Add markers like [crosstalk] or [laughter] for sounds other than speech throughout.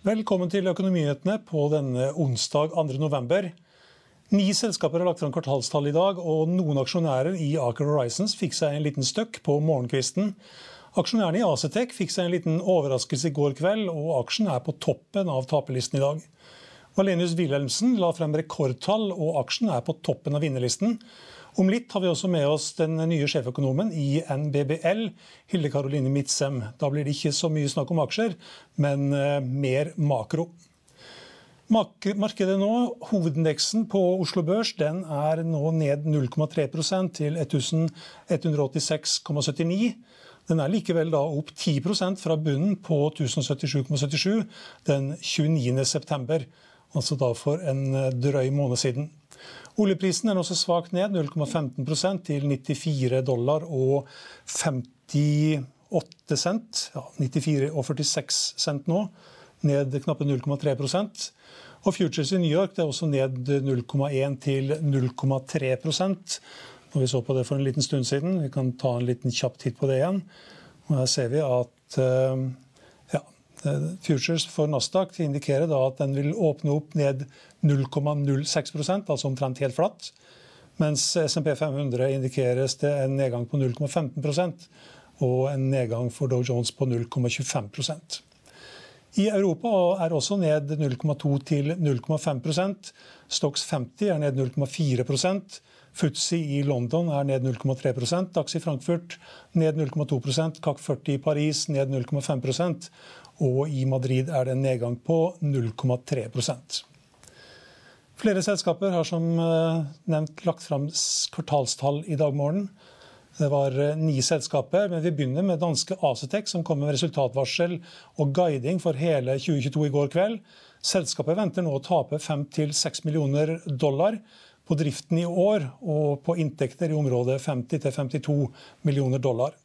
Velkommen til Økonominyhetene på denne onsdag 2. november. Ni selskaper har lagt fram kvartalstall i dag, og noen aksjonærer i Aker Horizons fikk seg en liten støkk på morgenkvisten. Aksjonærene i Acetec fikk seg en liten overraskelse i går kveld, og aksjen er på toppen av taperlisten i dag. Valenius Wilhelmsen la frem rekordtall, og aksjen er på toppen av vinnerlisten. Om litt har vi også med oss den nye sjeføkonomen i NBBL, Hilde Karoline Midtsem. Da blir det ikke så mye snakk om aksjer, men eh, mer makro. Markedet nå, Hovedindeksen på Oslo Børs den er nå ned 0,3% til 1186,79. Den er likevel da opp 10% fra bunnen på 1077,77 den 29. september, altså da for en eh, drøy måned siden. Oljeprisen er også svakt ned, 0,15% til 94 dollar og 58 cent. Ja, 94 og 46 cent nå, ned knappe 0,3% Og futures i New York er også ned 0,1 til 0,3% Når vi så på det for en liten stund siden. Vi kan ta en liten kjapp titt på det igjen. Og her ser vi at eh, Futures for Nasdaq indikerer at den vil åpne opp ned 0,06% altså omtrent helt flatt. Mens SMP 500 indikeres det en nedgang på 0,15% og en nedgang for Dow Jones på 0,25% I Europa er også ned 0,2 til 0,5% Stocks 50 er ned 0,4 Futsi i London er ned 0,3 DAX i Frankfurt ned 0,2 CAC 40 i Paris ned 0,5% og i Madrid er det en nedgang på 0,3% Flere selskaper har som eh, nevnt lagt fram kvartalstall i dag morgen. Det var eh, ni selskaper, men vi begynner med danske Acetec, som kom med resultatvarsel og guiding for hele 2022 i går kveld. Selskapet venter nå å tape 5-6 millioner dollar på driften i år, og på inntekter i området 50-52 millioner dollar.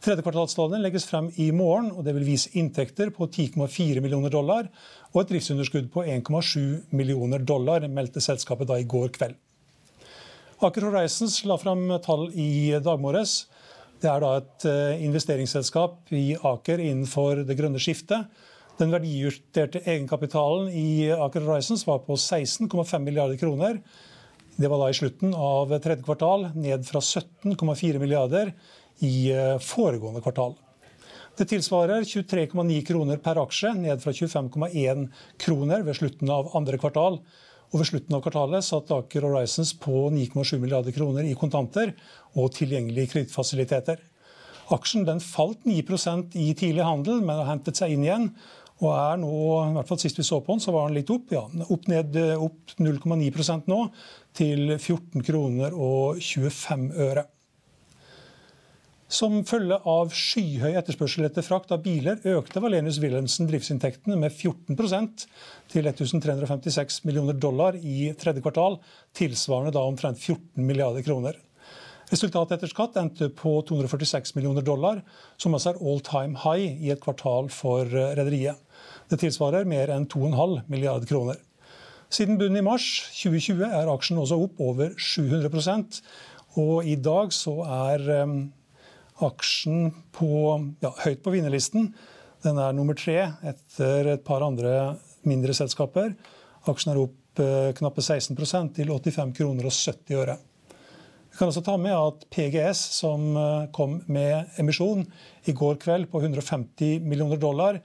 Tredjekvartalstallene legges frem i morgen, og det vil vise inntekter på 10,4 millioner dollar og et driftsunderskudd på 1,7 millioner dollar, meldte selskapet da i går kveld. Aker Horizons la frem tall i dag morges. Det er da et eh, investeringsselskap i Aker innenfor det grønne skiftet. Den verdijusterte egenkapitalen i Aker Horizons var på 16,5 milliarder kroner. Det var da i slutten av tredje kvartal, ned fra 17,4 milliarder i eh, foregående kvartal. Det tilsvarer 23,9 kroner per aksje, ned fra 25,1 kroner ved slutten av andre kvartal. Og Ved slutten av kvartalet satt Aker Horizons på 9,7 milliarder kroner i kontanter og tilgjengelige kredittfasiliteter. Aksjen den falt 9% i tidlig handel, men har hentet seg inn igjen. Og er nå, i hvert fall Sist vi så på den, så var den litt opp. ja, Opp, ned, opp 0,9% nå, til 14 kroner og 25 øre. Som følge av skyhøy etterspørsel etter frakt av biler økte Valenius Wilhelmsen driftsinntektene med 14% til 1356 millioner dollar i tredje kvartal, tilsvarende da omtrent 14 milliarder kroner. Resultatet etter skatt endte på 246 millioner dollar, som altså er all time high i et kvartal for eh, rederiet. Det tilsvarer mer enn 2,5 milliarder kroner. Siden bunnen i mars 2020 er aksjen også opp over 700 og i dag så er eh, aksjen på, ja, høyt på vinnerlisten. Den er nummer tre etter et par andre mindre selskaper. Aksjen er opp opp knappe 16% til 85 kroner og 70 øre. Vi kan også ta med at PGS, som kom med emisjon i går kveld på 150 millioner dollar,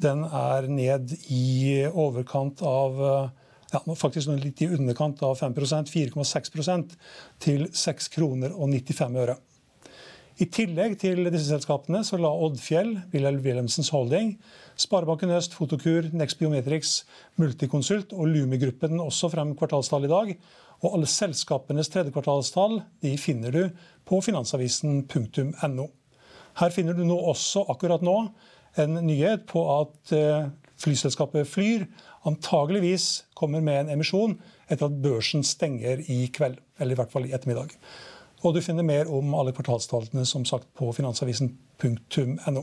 den er ned i overkant av ja, faktisk litt i underkant av 5% 4,6% til 6 kroner og 95 øre. I tillegg til disse selskapene så la Oddfjell, Wilhelm Wilhelmsens Holding, Sparebanken Øst, Fotokur, Next Biometrics, Multiconsult og Lumi-gruppen også frem kvartalstall i dag. Og alle selskapenes tredje kvartalstall de finner du på finansavisen.no. Her finner du nå også akkurat nå en nyhet på at eh, flyselskapet Flyr antageligvis kommer med en emisjon etter at børsen stenger i kveld. Eller i hvert fall i ettermiddag. Og du finner mer om alle kvartalstallene som sagt på finansavisen.no.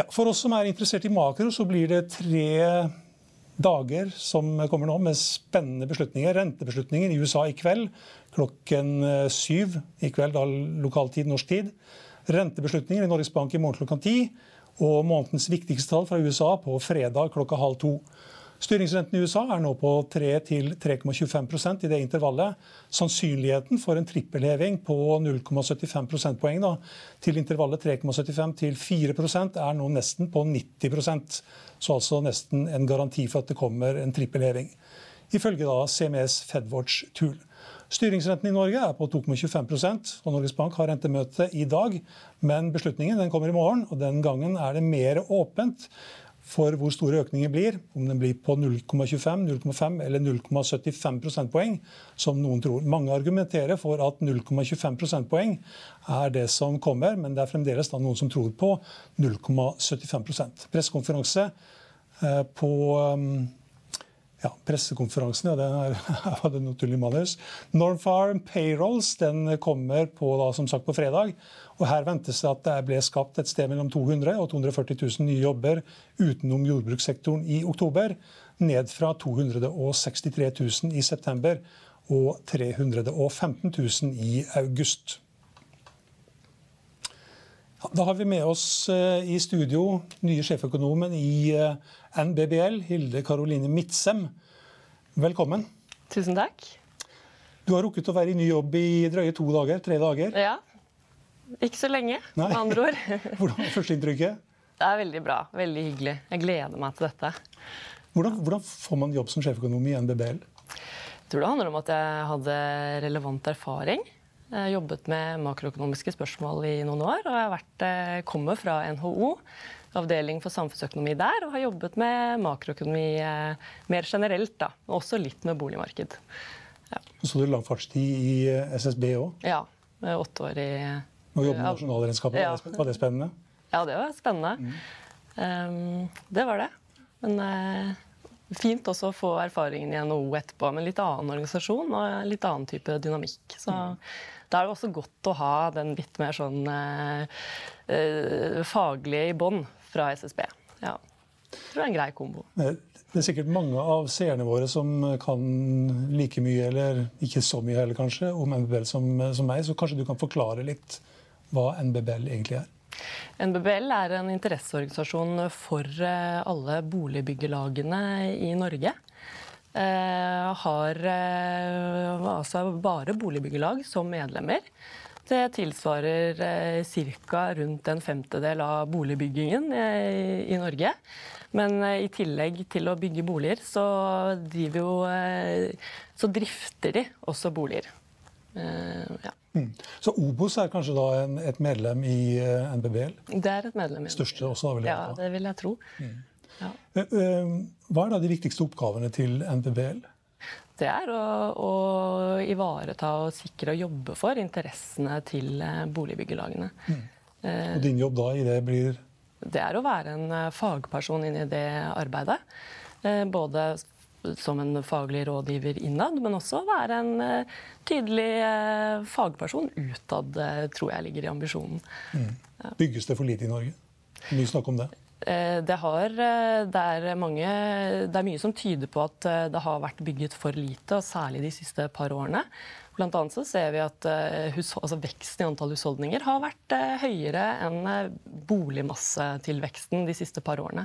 Ja, for oss som er interessert i makro, så blir det tre dager som kommer nå med spennende beslutninger. Rentebeslutninger i USA i kveld klokken syv i kveld, da lokal tid, norsk tid. Rentebeslutninger i Norges Bank i morgen klokka ti og månedens viktigste tall fra USA på fredag klokka halv to. Styringsrenten i USA er nå på 3-3,25% i det intervallet. Sannsynligheten for en trippelheving på 0,75 prosentpoeng til intervallet 3,75 til 4% er nå nesten på 90% Så altså nesten en garanti for at det kommer en trippelheving. Ifølge da CMS Fedwatch Tool. Styringsrenten i Norge er på 2,25 og Norges Bank har rentemøte i dag. Men beslutningen kommer i morgen, og den gangen er det mer åpent for hvor store økninger blir. Om den blir på 0,25, 0,5 eller 0,75 prosentpoeng, som noen tror. Mange argumenterer for at 0,25 prosentpoeng er det som kommer, men det er fremdeles noen som tror på 0,75 Pressekonferanse eh, på um, ja, pressekonferansen, ja, det er, [laughs] var det naturlig manus. Normfarm Payrolls den kommer på, da, som sagt, på fredag. og Her ventes det at det ble skapt et sted mellom 200 og 240 000 nye jobber utenom jordbrukssektoren i oktober. Ned fra 263 000 i september og 315 000 i august. Da har vi med oss eh, i studio nye sjeføkonomen i eh, NBBL, Hilde Karoline Midtsem. Velkommen. Tusen takk. Du har rukket å være i ny jobb i drøye to dager? Tre dager? Ja. Ikke så lenge, med andre ord. [laughs] hvordan var førsteinntrykket? Det er veldig bra. Veldig hyggelig. Jeg gleder meg til dette. Hvordan, hvordan får man jobb som sjeføkonom i NBBL? Jeg tror det handler om at jeg hadde relevant erfaring. Jeg har jobbet med makroøkonomiske spørsmål i noen år. Og jeg har vært, eh, kommer fra NHO, avdeling for samfunnsøkonomi der, og har jobbet med makroøkonomi eh, mer generelt. da, og Også litt med boligmarked. Ja. Så du lang fartstid i eh, SSB òg? Ja. Åtte år i Å jobbe med nasjonalregnskapet. Ja. Var det spennende? Ja, det var spennende. Mm. Um, det var det. Men uh, fint også å få erfaringen i NHO etterpå med litt annen organisasjon og litt annen type dynamikk. Så mm. Da er det også godt å ha den litt mer sånn eh, eh faglige i bånn fra SSB. Ja. Jeg tror det er en grei kombo. Det er sikkert mange av seerne våre som kan like mye, eller ikke så mye heller kanskje, om NBBL som, som meg, så kanskje du kan forklare litt hva NBBL egentlig er? NBBL er en interesseorganisasjon for eh, alle boligbyggelagene i Norge. Eh, har eh, altså bare boligbyggelag som medlemmer. Det tilsvarer eh, ca. rundt en femtedel av boligbyggingen i Norge. Men i tillegg til å bygge boliger, så, jo, så drifter de også boliger. Ja. Mm. Så Obos er kanskje da en, et medlem i NBBL? Det er et medlem i NBBL. Største også, da, vil jeg Ja, det vil jeg tro. Mm. Ja. Eh, eh, hva er da de viktigste oppgavene til NPBL? Det er å, å, ivareta og sikre og jobbe for interessene til eh, boligbyggelagene. Mm. Og din jobb da i det blir Det er å være en fagperson inn i det arbeidet. Både som en faglig rådgiver innad, men også være en tydelig fagperson utad, tror jeg ligger i ambisjonen. Mm. Bygges det for lite i Norge? Mye snakk om det. Eh, det, har, eh, det, er mange, det, er mye som tyder på at eh, det har vært bygget for lite, og særlig de siste par årene. Blant annet så ser vi at hus, altså veksten i antall husholdninger har vært høyere enn boligmassetilveksten de siste par årene.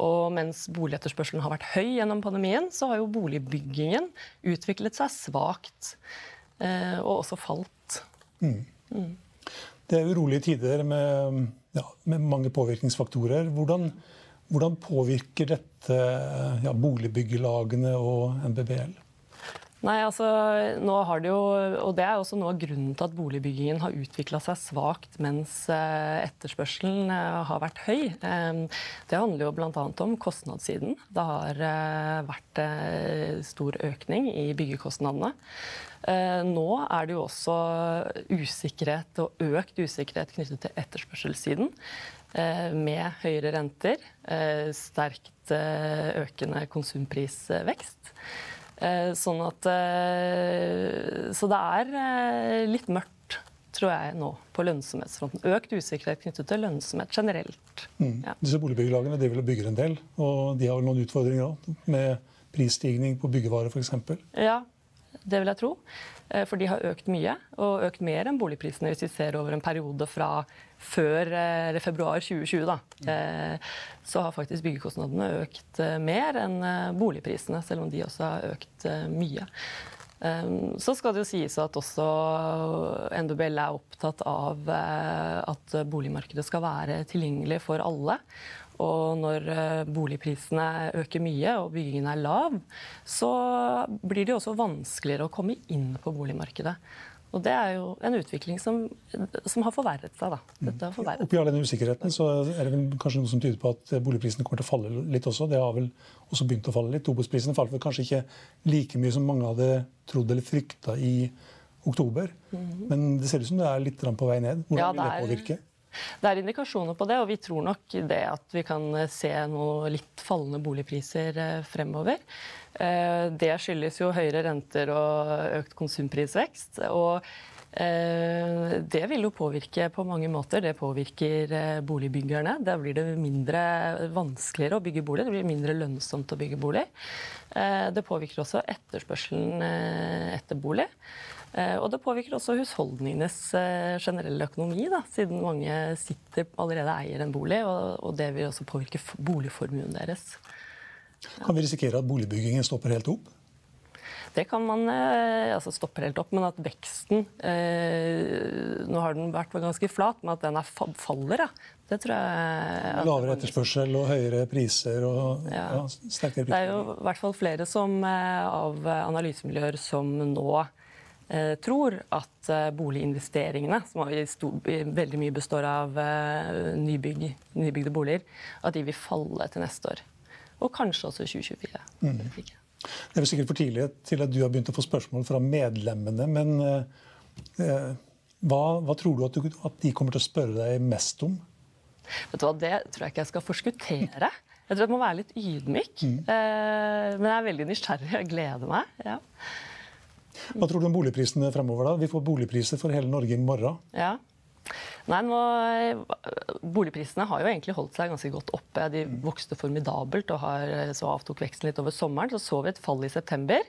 Og mens boligetterspørselen har vært høy gjennom pandemien, så har jo boligbyggingen utviklet seg svakt. Og også falt. Mm. Mm. Det er urolige tider med ja, med mange påvirkningsfaktorer. Hvordan, hvordan påvirker dette ja, boligbyggelagene og NBBL? Nei, altså, nå har det jo, og Det er også noe av grunnen til at boligbyggingen har utvikla seg svakt mens eh, etterspørselen eh, har vært høy. Det handler jo bl.a. om kostnadssiden. Det har eh, vært stor økning i byggekostnadene. Nå er det jo også usikkerhet og økt usikkerhet knyttet til etterspørselssiden. Med høyere renter, sterkt økende konsumprisvekst. Eh, sånn at eh, Så det er eh, litt mørkt, tror jeg, nå på lønnsomhetsfronten. Økt usikkerhet knyttet til lønnsomhet generelt. Mm. Ja. Disse boligbyggelagene de vil bygge en del, og de har vel noen utfordringer òg, med prisstigning på byggevarer f.eks.? Ja, det vil jeg tro. For de har økt mye, og økt mer enn boligprisene hvis vi ser over en periode fra før eller februar 2020, da, eh, så har faktisk byggekostnadene økt eh, mer enn eh, boligprisene, selv om de også har økt mye. Så skal det jo sies at også NBBL er opptatt av at boligmarkedet skal være tilgjengelig for alle. Og når boligprisene øker mye og byggingen er lav, så blir det jo også vanskeligere å komme inn på boligmarkedet. Og Det er jo en utvikling som, som har forverret seg. da. Har forverret. Oppi all den usikkerheten så er det vel kanskje noe som tyder på at boligprisene kommer til å falle litt også. Det har vel også begynt å falle litt. Tobodsprisene falt vel kanskje ikke like mye som mange hadde trodd eller frykta i oktober. Mm -hmm. Men det ser ut som det er litt på vei ned. Hvordan ja, vil det påvirke? Det er indikasjoner på det, og vi tror nok det at vi kan se noe litt fallende boligpriser eh, fremover. Eh, det skyldes jo høyere renter og økt konsumprisvekst. og eh, det vil jo påvirke på mange måter. Det påvirker eh, boligbyggerne. Da blir det mindre vanskeligere å bygge bolig. Det blir mindre lønnsomt å bygge bolig. Det påvirker også etterspørselen etter bolig. Og det påvirker også husholdningenes generelle økonomi, da, siden mange sitter allerede eier en bolig. Og det vil også påvirke boligformuen deres. Kan vi risikere at boligbyggingen stopper helt opp? Det kan man eh, altså stopper helt opp, men at veksten eh, Nå har den vært ganske flat, men at den er, faller, ja. det tror jeg Lavere etterspørsel og høyere priser og ja. Ja, sterkere priser. Det er jo i hvert fall flere som, eh, av analysemiljøer som nå eh, tror at eh, boliginvesteringene, som veldig mye består av eh, nybygg, nybygde boliger, at de vil falle til neste år og kanskje også 2024. Mm. Det er vel sikkert for tidlig til at du har begynt å få spørsmål fra medlemmene. Men eh, hva, hva, tror du at, du at, de kommer til å spørre deg mest om? Vet du hva, Det tror jeg ikke jeg skal forskuttere. Jeg tror jeg må være litt ydmyk. Mm. Eh, men jeg er veldig nysgjerrig. og gleder meg. Ja. Hva tror du om boligprisene fremover? da? Vi får boligpriser for hele Norge i morgen. Ja. Nei, nå, Boligprisene har jo egentlig holdt seg ganske godt oppe. De vokste formidabelt og har, så avtok veksten litt over sommeren. Så så vi et fall i september.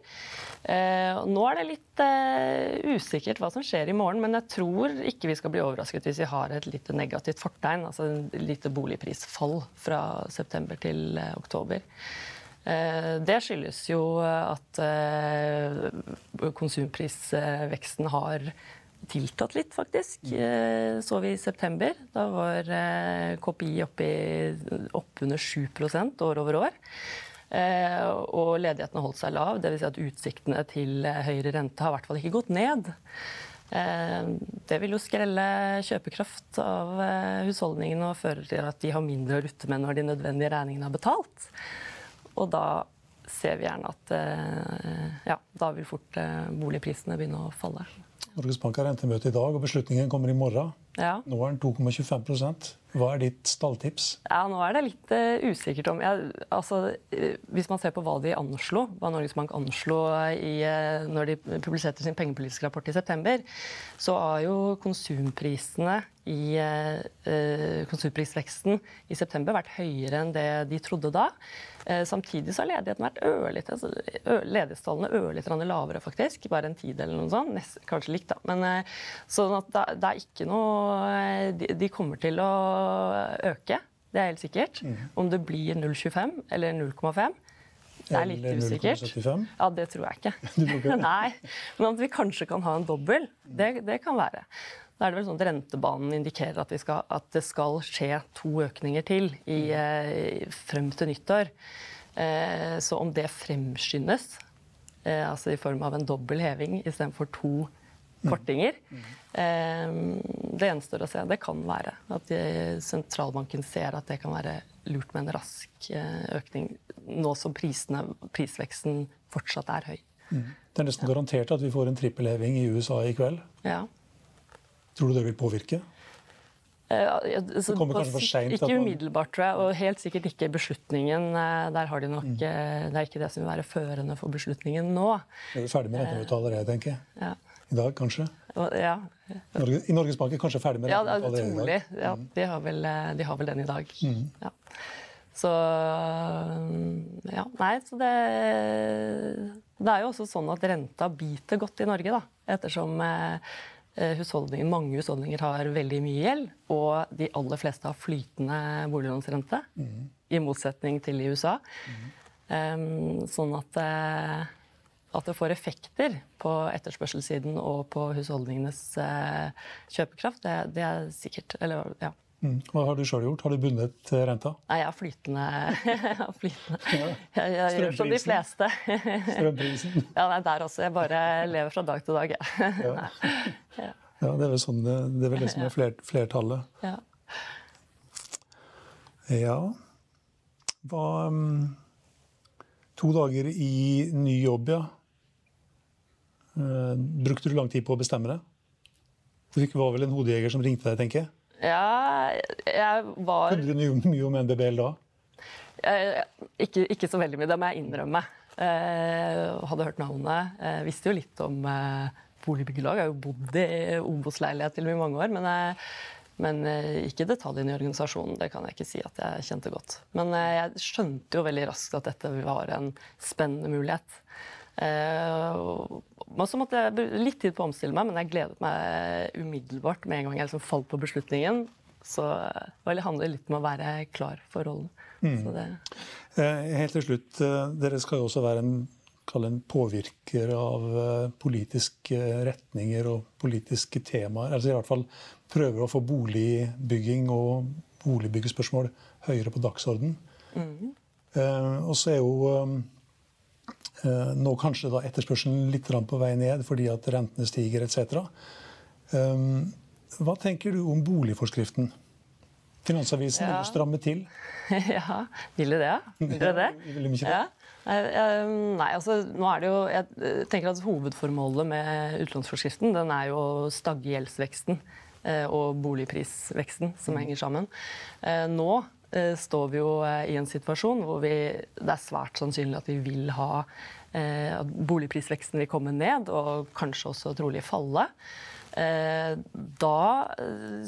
Eh, nå er det litt eh, usikkert hva som skjer i morgen, men jeg tror ikke vi skal bli overrasket hvis vi har et lite negativt fortegn, altså et lite boligprisfall fra september til eh, oktober. Eh, det skyldes jo at eh, konsumprisveksten har tiltatt litt, faktisk. Eh, så vi i september. Da var KPI oppunder 7% år over år. Og ledigheten har holdt seg lav, dvs. Si at utsiktene til høyere rente har i hvert fall ikke gått ned. Det vil jo skrelle kjøpekraft av husholdningene og føre til at de har mindre å rutte med når de nødvendige regningene er betalt. Og da ser vi gjerne at ja, da vil fort boligprisene begynne å falle. Norges Bank har rentemøte i dag, og beslutningen kommer i morgen. Ja. Nå er den 2,25% Hva er ditt stalltips? Ja, Nå er det litt uh, usikkert om jeg, altså, Hvis man ser på hva de anslo, hva Norges Bank anslo i, uh, når de publiserte sin pengepolitiske rapport i september, så har jo konsumprisene i konsumprisveksten i september vært høyere enn det de trodde da. Samtidig så har ledigheten vært altså, ledighetstallene ørlite lavere, faktisk. Bare en tidel eller noe sånt. Nest, kanskje likt, da. Men, sånn at det, det er ikke noe de, de kommer til å øke. Det er helt sikkert. Mm. Om det blir 0,25 eller 0,5 det er litt usikkert. Ja, Det tror jeg ikke. [laughs] [laughs] Nei, Men at vi kanskje kan ha en dobbel, det, det, kan være. Da er det vel sånn at Rentebanen indikerer at, skal, at det skal skje to økninger til i, eh, frem til nyttår. Eh, så om det fremskyndes, eh, altså i form av en dobbel heving istedenfor to kortinger. Mm. Det gjenstår å se. Det kan være at sentralbanken ser at det kan være lurt med en rask økning, nå som prisene, prisveksten fortsatt er høy. Mm. Det er nesten garantert at vi får en trippelheving i USA i kveld. Ja. Tror du det vil påvirke? Altså, det kommer kanskje for seint? Ikke umiddelbart, tror jeg. Og helt sikkert ikke beslutningen. Eh, der har de nok, mm. Det er ikke det som vil være førende for beslutningen nå. Vi er ferdig med rentemøtet allerede, tenker jeg. Ja. I dag, kanskje? Ja. Norge, I Norges Bank er kanskje ferdig med det? Ja, trolig. Ja, mm. de, har vel, eh, de, har vel, den i dag. Mm. Ja. Så Ja, nei, så det Det er jo også sånn at renta biter godt i Norge, da. Ettersom eh, husholdninger, mange husholdninger har veldig mye gjeld, og de aller fleste har flytende boliglånsrente. Mm. I motsetning til i USA. Mm. Um, sånn at uh, at det får effekter på etterspørselssiden og på husholdningenes uh, kjøpekraft, det, det, er sikkert. Eller, ja. Mm. Hva har du sjøl gjort? Har du bundet eh, renta? Nei, jeg har flytende. [laughs] flytende. Ja. Jeg, jeg gjør som de fleste. Strømprisen? [laughs] ja, nei, der også. Jeg bare lever fra dag til dag. [laughs] ja. ja. det er vel sånn det, det er vel det som er flert, flertallet. Ja. ja. Hva um, To dager i ny jobb, ja. Eh, brukte du lang tid på å bestemme det? Det var vel en hodejeger som ringte deg, tenker jeg? Ja, jeg var Kunne du mye om NDBL da? Ikke, ikke, så veldig mye, det må jeg innrømme. Eh, hadde hørt navnet. Eh, visste jo litt om eh, boligbyggelag. Jeg har jo bodd i Obos-leilighet til og med i mange år. Men, men ikke detaljene i organisasjonen. Det kan jeg ikke si at jeg kjente godt. Men jeg skjønte jo veldig raskt at dette var en spennende mulighet. Uh, så måtte jeg litt tid på å omstille meg, men jeg gledet meg umiddelbart med en gang jeg liksom falt på beslutningen. Så det handler litt om å være klar for rollen. Mm. Eh, helt til slutt, eh, dere skal jo også være en, en påvirker av politiske retninger og politiske temaer. Altså i hvert fall prøver å få boligbygging og boligbyggespørsmål høyere på dagsorden. Mm. og så er jo Eh, nå kanskje da etterspørselen litt på vei ned fordi at rentene stiger etc. Um, hva tenker du om boligforskriften? Finansavisen [laughs] ja. vil stramme til. Ja, vil det? Vil det det? Vil de ikke det? Ja. Nei, altså, nå er det jo, jeg tenker at Hovedformålet med utlånsforskriften den er jo å stagge gjeldsveksten eh, og boligprisveksten som henger sammen. Eh, nå Eh, står vi jo eh, i en situasjon hvor vi, det er svært sannsynlig at vi vil ha eh, at boligprisveksten vil komme ned, og kanskje også trolig falle. Da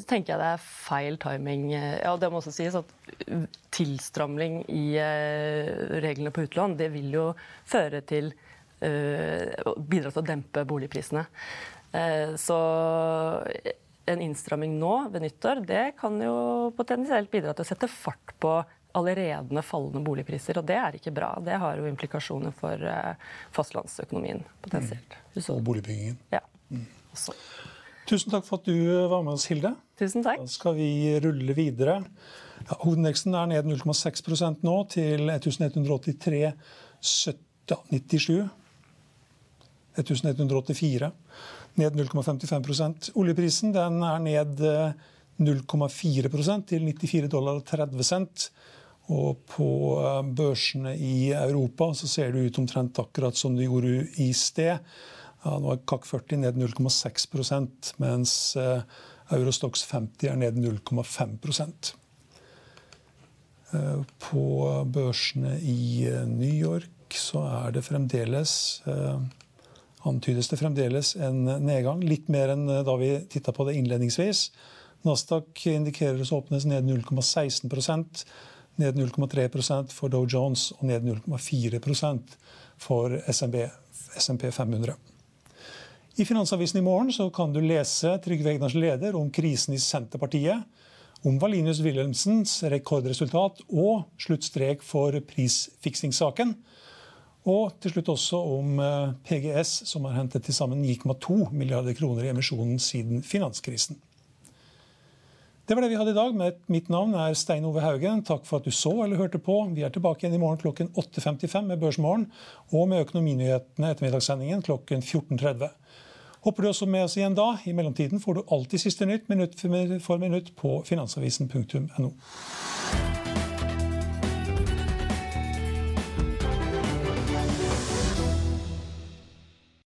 tenker jeg det er feil timing. Ja, det må også sies at tilstramling i reglene på utlån det vil jo føre til bidra til å dempe boligprisene. Så en innstramming nå ved nyttår, det kan jo potensielt bidra til å sette fart på allerede fallende boligpriser, og det er ikke bra. Det har jo implikasjoner for uh, fastlandsøkonomien potensielt. Mm. Og boligbyggingen. Ja, mm. Tusen takk for at du var med oss, Hilde. Tusen takk. Da skal vi rulle videre. Ja, Hovedindeksen er ned 0,6% nå, til 1183,97. 1184 ned 0,55% Oljeprisen den er ned 0,4 eh, til 94 dollar og 30 cent. Og på eh, børsene i Europa så ser det ut omtrent akkurat som det gjorde i sted. Ja, nå er CAC 40 ned 0,6 mens eh, Eurostox 50 er ned 0,5 eh, På børsene i New York så er det fremdeles antydes det fremdeles en nedgang. Litt mer enn da vi titta på det innledningsvis. Nasdaq indikerer å åpnes ned 0,16% ned 0,3% for Dow Jones og ned 0,4 for SMP 500. I Finansavisen i morgen kan du lese Trygve Egnars leder om krisen i Senterpartiet, om Valinius Wilhelmsens rekordresultat og sluttstrek for prisfiksingssaken. Og til slutt også om eh, PGS, som har hentet til sammen 9,2 milliarder kroner i emisjonen siden finanskrisen. Det var det vi hadde i dag. Mitt navn er Stein Ove Haugen. Takk for at du så eller hørte på. Vi er tilbake igjen i morgen klokken 8.55 med Børsmorgen og med Økonominyhetene ettermiddagssendingen klokken 14.30. Håper du også med oss igjen da. I mellomtiden får du alltid siste nytt minutt for minutt på finansavisen.no.